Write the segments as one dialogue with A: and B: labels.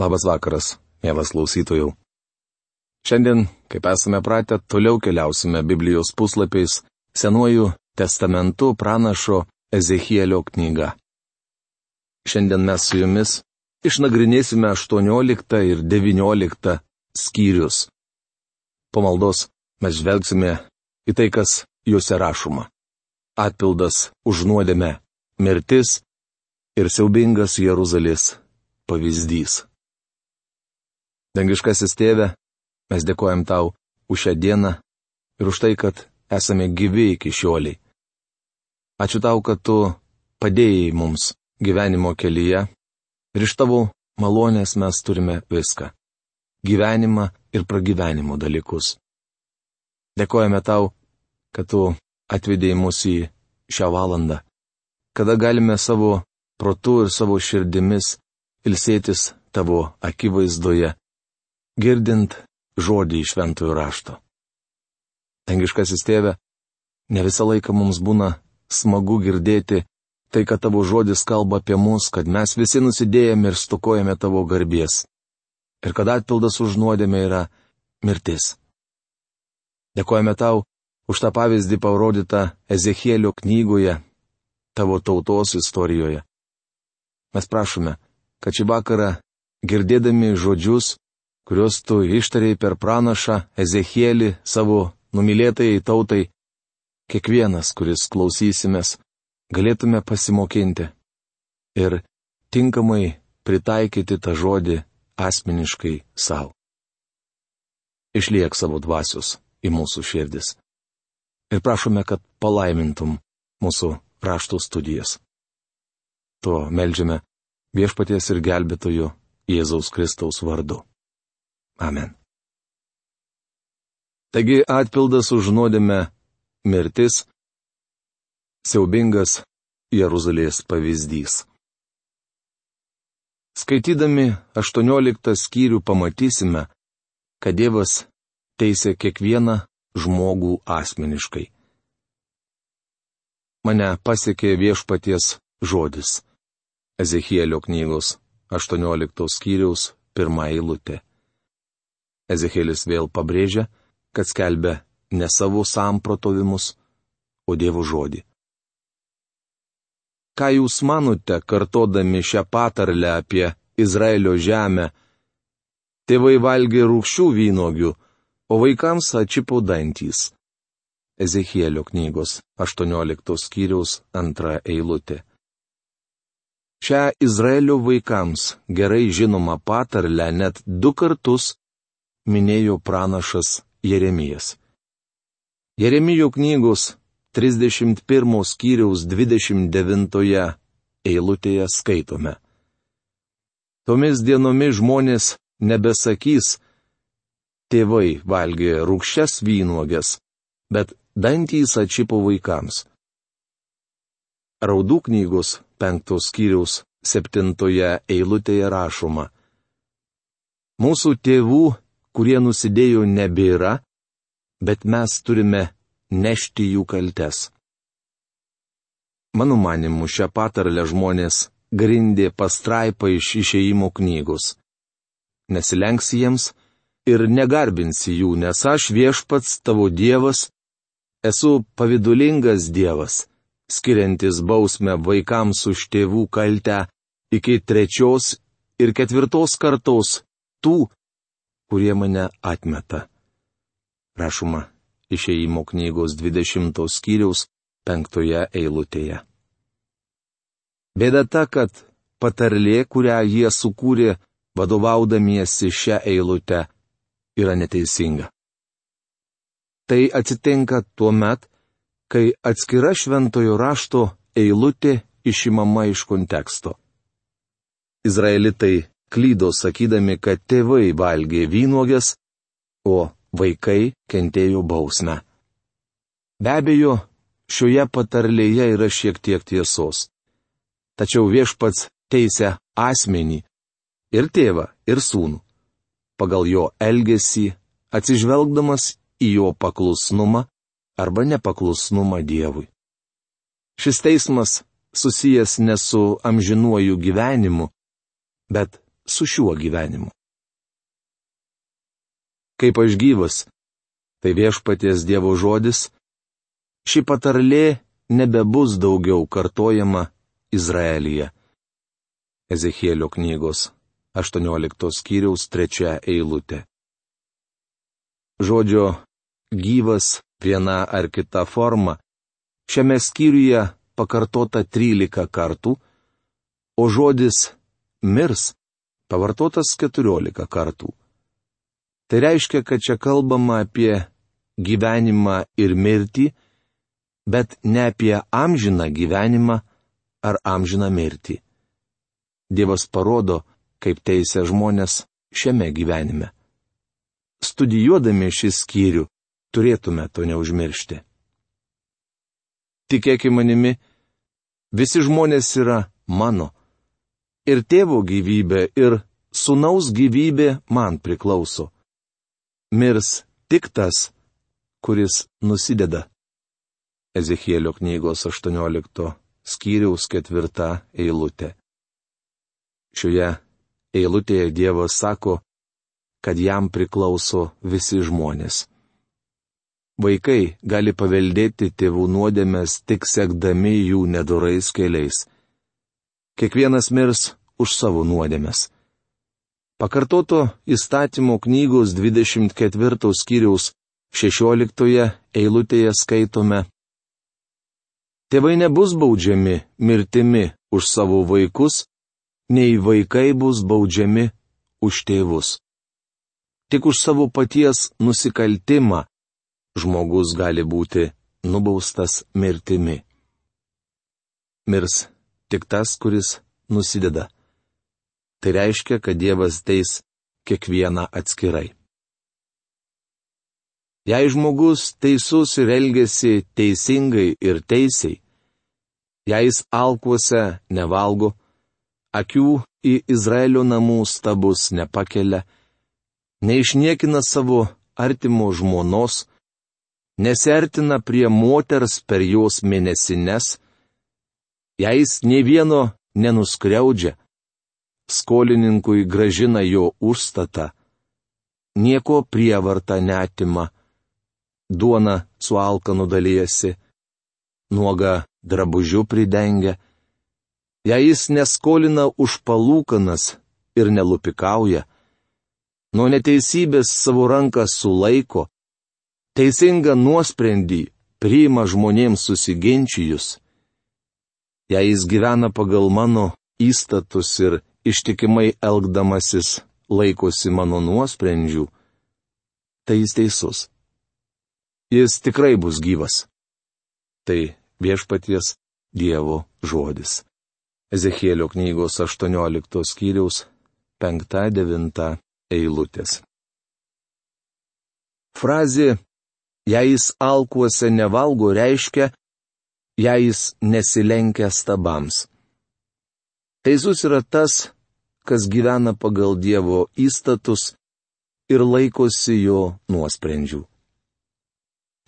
A: Labas vakaras, mielas klausytojų. Šiandien, kaip esame pratę, toliau keliausime Biblijos puslapiais Senuoju testamentu pranašo Ezechielio knyga. Šiandien mes su jumis išnagrinėsime 18 ir 19 skyrius. Po maldos mes žvelgsime į tai, kas juose rašoma. Atpildas už nuodėmę, mirtis ir siaubingas Jeruzalės pavyzdys. Dangiškasis tėve, mes dėkojam tau už šią dieną ir už tai, kad esame gyvi iki šioliai. Ačiū tau, kad tu padėjai mums gyvenimo kelyje ir iš tavo malonės mes turime viską - gyvenimą ir pragyvenimo dalykus. Dėkojame tau, kad tu atvedėjai mus į šią valandą, kada galime savo protu ir savo širdimis ilsėtis tavo akivaizdoje, girdint žodį iš šventųjų rašto. Tengiškasis tėve, ne visą laiką mums būna smagu girdėti tai, kad tavo žodis kalba apie mus, kad mes visi nusidėjame ir stokojame tavo garbies. Ir kad atpildas už nuodėmę yra mirtis. Dėkojame tau už tą pavyzdį parodytą Ezechielio knygoje, tavo tautos istorijoje. Mes prašome, kad šį vakarą, girdėdami žodžius, kuriuos tu ištariai per pranašą Ezechielį savo numylėtai tautai, kiekvienas, kuris klausysimės, galėtume pasimokinti ir tinkamai pritaikyti tą žodį asmeniškai savo. Išliek savo dvasius į mūsų širdis. Ir prašome, kad palaimintum mūsų raštų studijas. To melžiame viešpaties ir gelbėtojo Jėzaus Kristaus vardu. Amen. Taigi atpildas už nuodėmę - mirtis - siaubingas Jeruzalės pavyzdys. Skaitydami 18 skyrių pamatysime, kad Dievas teisė kiekvieną žmogų asmeniškai. Mane pasiekė viešpaties žodis. Ezechielio knygos 18 skyriaus pirmą eilutę. Ezekielis vėl pabrėžia, kad skelbia ne savo samprotovimus, o Dievo žodį. Ką jūs manote, kartodami šią patarlę apie Izraelio žemę? Tėvai valgė rūkščių vynogių, o vaikams atčipo dantys. Ezechielio knygos 18 skyriaus antra eilutė. Šią Izraelio vaikams gerai žinomą patarlę net du kartus minėjo pranašas Jeremijas. Jeremijo knygos 31 skyriaus 29 eilutėje skaitome. Tomis dienomis žmonės nebesakys, tėvai valgė rūkščias vynuogės, bet dantys atšipo vaikams. Raudų knygos penktos skyriaus septintoje eilutėje rašoma. Mūsų tėvų, kurie nusidėjo, nebėra, bet mes turime nešti jų kaltes. Mano manimu, šią patarlę žmonės grindė pastraipą iš išeimo knygos. Nesilenks jiems ir negarbinsi jų, nes aš viešpats tavo Dievas, esu pavydulingas Dievas skiriantis bausmę vaikams už tėvų kaltę iki trečios ir ketvirtos kartos tų, kurie mane atmeta. Rašoma išeimo knygos 20 skyriaus 5 eilutėje. Bėda ta, kad patarlė, kurią jie sukūrė vadovaudamiesi šią eilutę, yra neteisinga. Tai atsitinka tuo met, kai atskira šventojo rašto eilutė išimama iš konteksto. Izraelitai klydo sakydami, kad tėvai valgė vynuogės, o vaikai kentėjo bausmę. Be abejo, šioje patarlėje yra šiek tiek tiesos. Tačiau viešpats teisė asmenį ir tėvą, ir sūnų. Pagal jo elgesį, atsižvelgdamas į jo paklusnumą arba nepaklusnumą Dievui. Šis teismas susijęs ne su amžinuoju gyvenimu, bet su šiuo gyvenimu. Kaip aš gyvas, tai viešpaties Dievo žodis, ši patarlė nebebus daugiau kartojama Izraelyje. Ezechielio knygos 18 skyriaus 3 eilutė. Žodžio gyvas viena ar kita forma šiame skyriuje pakartota 13 kartų, o žodis mirs pavartotas 14 kartų. Tai reiškia, kad čia kalbama apie gyvenimą ir mirtį, bet ne apie amžiną gyvenimą ar amžiną mirtį. Dievas parodo, kaip teisė žmonės šiame gyvenime. Studijuodami šį skyrių turėtume to neužmiršti. Tikėkime manimi, visi žmonės yra mano. Ir tėvo gyvybė, ir sunaus gyvybė man priklauso. Mirs tik tas, kuris nusideda. Ezechielio knygos 18 skyriaus ketvirta eilutė. Šioje eilutėje Dievas sako, kad jam priklauso visi žmonės. Vaikai gali paveldėti tėvų nuodėmės tik sekdami jų nedorais keliais. Kiekvienas mirs už savo nuodėmės. Pakartoto įstatymo knygos 24 skyriaus 16 eilutėje skaitome. Tėvai nebus baudžiami mirtimi už savo vaikus, nei vaikai bus baudžiami už tėvus. Tik už savo paties nusikaltimą žmogus gali būti nubaustas mirtimi. Mirs tik tas, kuris nusideda. Tai reiškia, kad Dievas teis kiekvieną atskirai. Jei žmogus teisus ir elgesi teisingai ir teisiai, jei jis alkuose nevalgo, akių į Izraelio namų stabus nepakelia, neišniekina savo artimo žmonos, nesertina prie moters per jos mėnesines, jei jis ne vieno nenuskriaudžia, skolininkui gražina jo užstatą, nieko prievarta netima, duona su alkanu dalyjasi, nuoga drabužiu pridengia, jei jis neskolina už palūkanas ir nelupikauja, nuo neteisybės savo ranką sulaiko, teisingą nuosprendį priima žmonėms susiginčijus. Jei jis gyvena pagal mano įstatus ir ištikimai elgdamasis laikosi mano nuosprendžių, tai jis teisus. Jis tikrai bus gyvas. Tai viešpaties Dievo žodis. Ezechielio knygos 18 skyriaus 5-9 eilutės. Frazė Jei jis alkuose nevalgo, reiškia, jei jis nesilenkia stabams. Teisus yra tas, kas gyvena pagal Dievo įstatus ir laikosi jo nuosprendžių.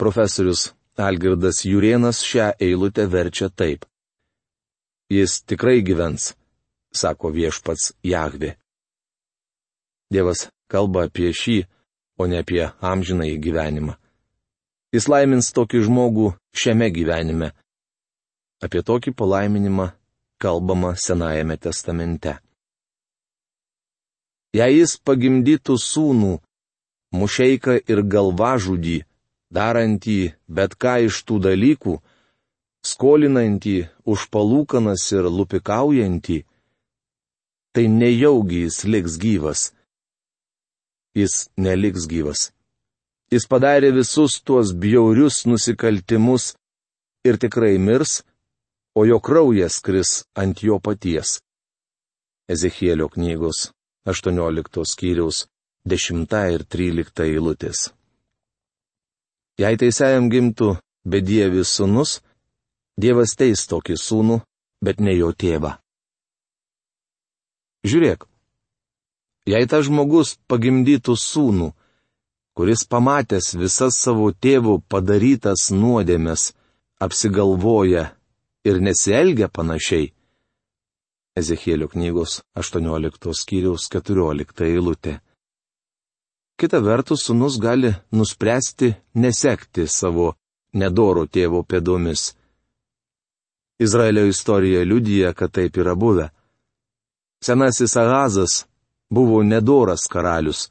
A: Profesorius Algirdas Jurienas šią eilutę verčia taip. Jis tikrai gyvens, sako viešpats Jahvi. Dievas kalba apie šį, o ne apie amžinąjį gyvenimą. Jis laimins tokį žmogų šiame gyvenime. Apie tokį palaiminimą kalbama Senajame testamente. Jei jis pagimdytų sūnų, mušeiką ir galvažudį, darantį bet ką iš tų dalykų, skolinantį už palūkanas ir lupikaujantį, tai nejaugi jis liks gyvas. Jis neliks gyvas. Jis padarė visus tuos bjaurius nusikaltimus ir tikrai mirs, o jo kraujas kris ant jo paties. Ezechielio knygos 18 skyriaus 10 ir 13 eilutės. Jei teisėjam gimtų bedievis sunus, Dievas teis tokį sūnų, bet ne jo tėvą. Žiūrėk, jei tas žmogus pagimdytų sūnų, kuris pamatęs visas savo tėvų padarytas nuodėmes, apsigalvoja ir nesielgia panašiai, Ezekėlio knygos 18 skyriaus 14 eilutė. Kita vertus, sunus gali nuspręsti nesekti savo nedoro tėvo pėdomis. Izraelio istorija liudyja, kad taip yra buvę. Senasis Agazas buvo nedoras karalius,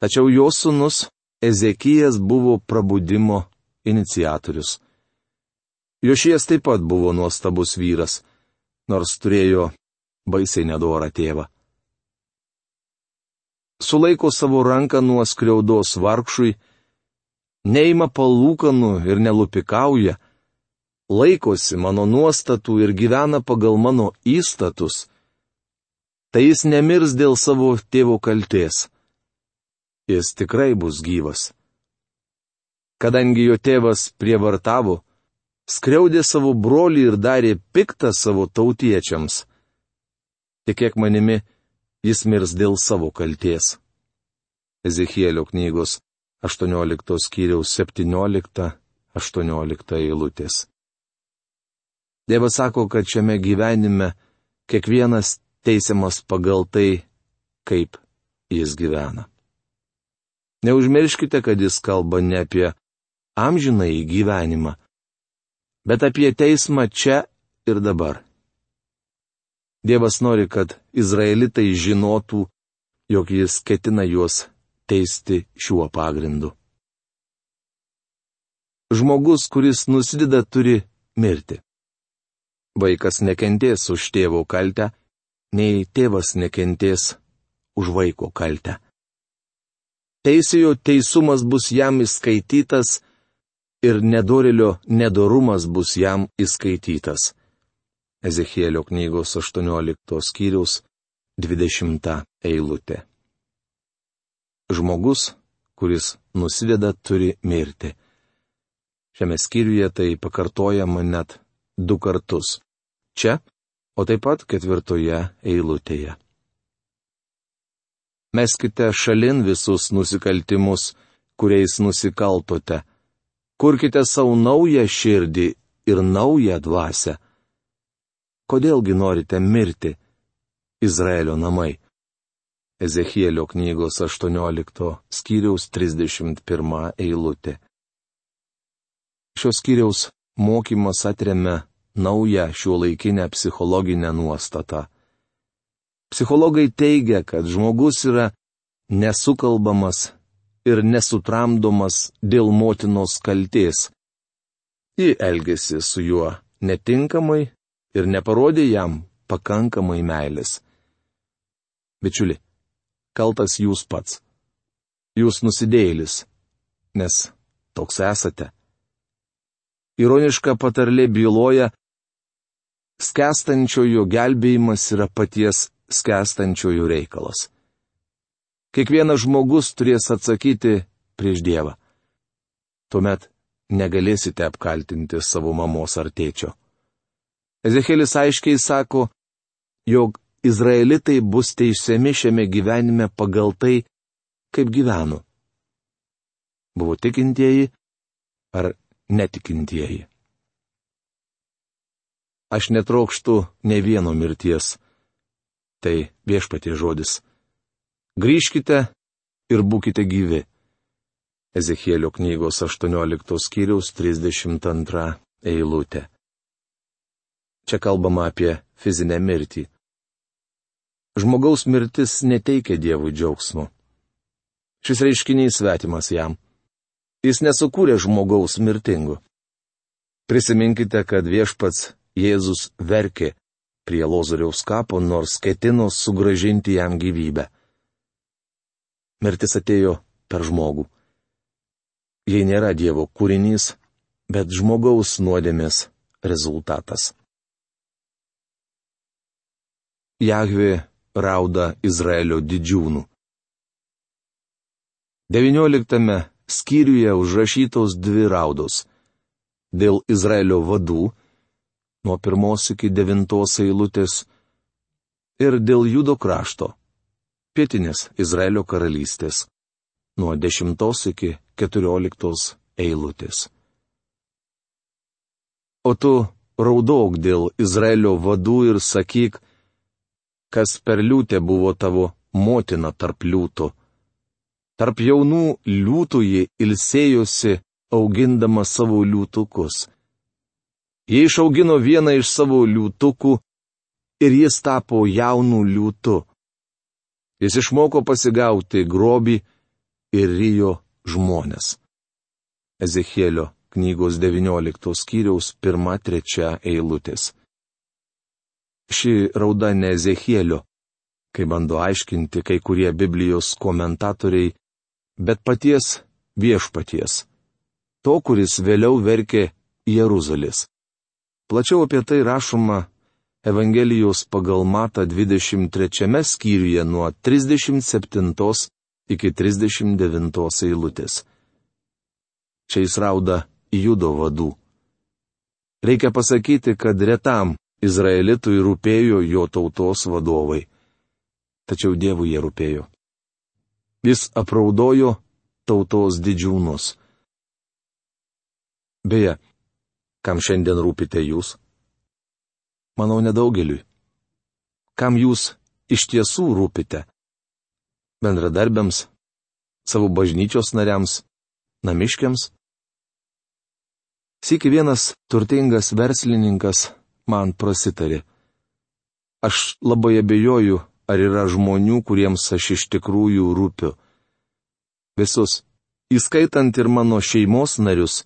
A: tačiau jo sunus Ezekijas buvo prabudimo iniciatorius. Jošies taip pat buvo nuostabus vyras, nors turėjo baisiai nedorą tėvą. Sulaiko savo ranką nuo skriaudos vargšui, neima palūkanų ir nelupikauja, laikosi mano nuostatų ir gyvena pagal mano įstatus, tai jis nemirs dėl savo tėvo kalties. Jis tikrai bus gyvas. Kadangi jo tėvas prievartavo, skriaudė savo brolį ir darė piktą savo tautiečiams. Tikėk manimi, jis mirs dėl savo kalties. Ezechielio knygos 18 skyriaus 17-18 eilutės. Dievas sako, kad šiame gyvenime kiekvienas teisiamas pagal tai, kaip jis gyvena. Neužmirškite, kad jis kalba ne apie amžinąjį gyvenimą, bet apie teismą čia ir dabar. Dievas nori, kad izraelitai žinotų, jog jis ketina juos teisti šiuo pagrindu. Žmogus, kuris nusideda, turi mirti. Vaikas nekentės už tėvo kaltę, nei tėvas nekentės už vaiko kaltę. Teisėjo teisumas bus jam įskaitytas ir nedorelio nedorumas bus jam įskaitytas. Ezekėlio knygos 18 skyriaus 20 eilutė. Žmogus, kuris nusideda, turi mirti. Šiame skyriuje tai pakartojama net du kartus. Čia, o taip pat ketvirtoje eilutėje. Meskite šalin visus nusikaltimus, kuriais nusikaltote kurkite savo naują širdį ir naują dvasę. Kodėlgi norite mirti, Izraelio namai? Ezechielio knygos 18 skyriaus 31 eilutė. Šios skyriaus mokymas atremia naują šio laikinę psichologinę nuostatą. Psichologai teigia, kad žmogus yra nesukalbamas ir nesutramdomas dėl motinos kalties. Ji elgėsi su juo netinkamai ir neparodė jam pakankamai meilės. Bičiuli, kaltas jūs pats. Jūs nusidėjėlis, nes toks esate. Ironiška patarlė byloja, skestančiojo gelbėjimas yra paties skestančiojo reikalas. Kiekvienas žmogus turės atsakyti prieš Dievą. Tuomet negalėsite apkaltinti savo mamos ar tėčio. Ezekėlis aiškiai sako, jog izraelitai bus teisiami šiame gyvenime pagal tai, kaip gyveno. Buvo tikintieji ar netikintieji. Aš netrokštų ne vieno mirties. Tai viešpatie žodis. Grįžkite ir būkite gyvi. Ezekėlio knygos 18 skyriaus 32 eilutė. Čia kalbama apie fizinę mirtį. Žmogaus mirtis neteikia Dievui džiaugsmo. Šis reiškinys svetimas jam. Jis nesukūrė žmogaus mirtingu. Prisiminkite, kad viešpats Jėzus verkė prie Lozoriaus kapo, nors ketino sugražinti jam gyvybę mirtis atėjo per žmogų. Jei nėra Dievo kūrinys, bet žmogaus nuodėmės rezultatas. Jahvi rauda Izraelio didžiūnų. 19 skyriuje užrašytos dvi raudos. Dėl Izraelio vadų, nuo pirmos iki devintos eilutės, ir dėl judo krašto, pietinės Izraelio karalystės, nuo 10 iki 14 eilutės. O tu raudok dėl Izraelio vadų ir sakyk, kas per liūtę buvo tavo motina tarp liūtų. Tarp jaunų liūtų ji ilsėjosi, augindama savo liūtukus. Jie išaugino vieną iš savo liūtukų ir jis tapo jaunų liūtų. Jis išmoko pasigauti grobį ir ryjo žmonės. Ezechielio knygos 19 skyriaus 1-3 eilutės. Ši rauda ne Ezechielio, kai bando aiškinti kai kurie Biblijos komentatoriai, bet paties viešpaties. To, kuris vėliau verkė Jeruzalės. Plačiau apie tai rašoma Evangelijos pagal Mata 23 skyriuje nuo 37 iki 39 eilutės. Čia jis rauda judo vadų. Reikia pasakyti, kad retam Izraelitui rūpėjo jo tautos vadovai. Tačiau Dievui jie rūpėjo. Jis apraudojo tautos didžiūnus. Beje, kam šiandien rūpite jūs? Manau, nedaugeliui. Kam jūs iš tiesų rūpite? Bendradarbiams, savo bažnyčios nariams, namiškiams? Sėki vienas turtingas verslininkas man prasitarė. Aš labai abejoju, ar yra žmonių, kuriems aš iš tikrųjų rūpiu. Visus, įskaitant ir mano šeimos narius,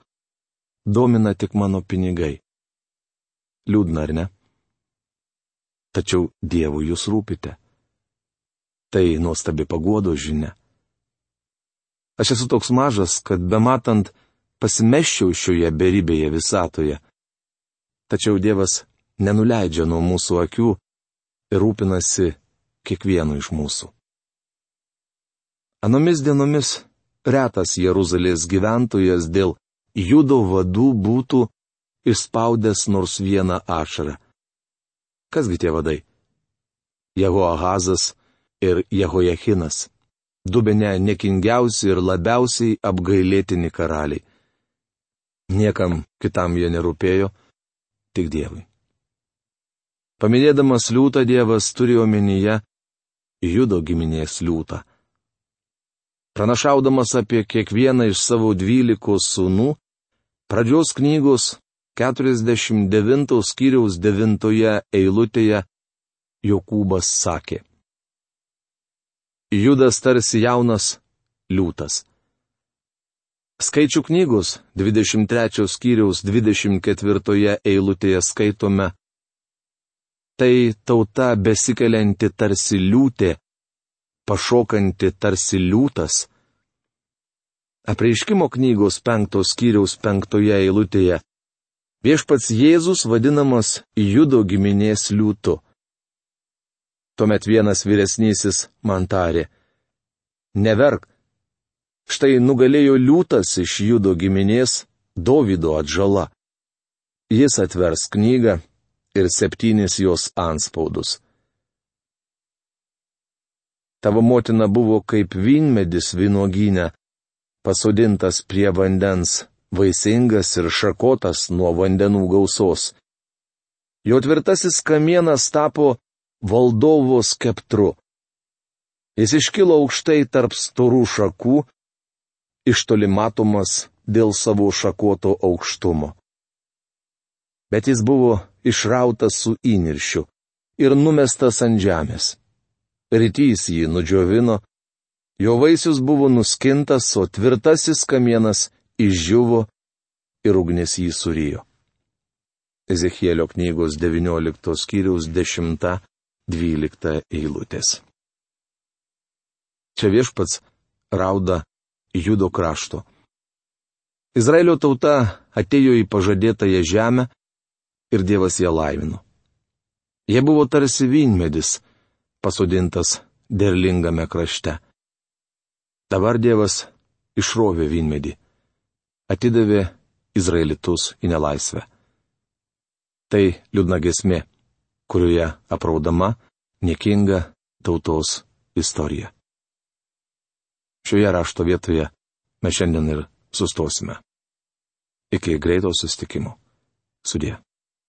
A: domina tik mano pinigai. Liūdna, ar ne? Tačiau Dievui jūs rūpite. Tai nuostabi paguodo žinia. Aš esu toks mažas, kad be matant, pasimeščiau šioje beribėje visatoje. Tačiau Dievas nenuleidžia nuo mūsų akių ir rūpinasi kiekvienu iš mūsų. Anomis dienomis retas Jeruzalės gyventojas dėl judo vadų būtų išspaudęs nors vieną ašarą. Kasgi tie vadai? Jehoahazas ir Jehojachinas. Du bene nekingiausi ir labiausiai apgailėtini karaliai. Niekam kitam jie nerūpėjo, tik Dievui. Paminėdamas liūtą Dievas turi omenyje judo giminės liūtą. Pranašaudamas apie kiekvieną iš savo dvylikos sūnų, pradžios knygos 49 skyriaus 9 eilutėje Jokūbas sakė. Judas tarsi jaunas liūtas. Skaičių knygos 23 skyriaus 24 eilutėje skaitome. Tai tauta besikelianti tarsi liūtė, pašokanti tarsi liūtas. Apreiškimo knygos 5 skyriaus 5 eilutėje. Viešpats Jėzus vadinamas judo giminės liūtu. Tuomet vienas vyresnysis man tarė. Neverk, Štai nugalėjo liūtas iš judo giminės Dovido atžala. Jis atvers knygą ir septynis jos anspaudus. Tavo motina buvo kaip vynmedis vynoginė, pasodintas prie vandens, vaisingas ir šakotas nuo vandenų gausos. Jo tvirtasis kamienas tapo valdovo skeptru. Jis iškilo aukštai tarp storų šakų iš toli matomas dėl savo šakoto aukštumo. Bet jis buvo išrautas su įniršiu ir numestas ant žemės. Rytys jį nudžiovino, jo vaisius buvo nuskintas, o tvirtasis kamienas išžiuvo ir ugnis jį surijo. Ezechielio knygos 19 skyriaus 10-12 eilutės. Čia viešpats rauda judo krašto. Izraelio tauta atėjo į pažadėtąją žemę ir Dievas ją laimino. Jie buvo tarsi vynmedis, pasodintas derlingame krašte. Dabar Dievas išrovė vynmedį, atidavė Izraelitus į nelaisvę. Tai liūdna gesmė, kurioje apraudama niekinga tautos istorija. Šioje rašto vietoje mes šiandien ir sustosime. Iki greito sustikimo. Sudė.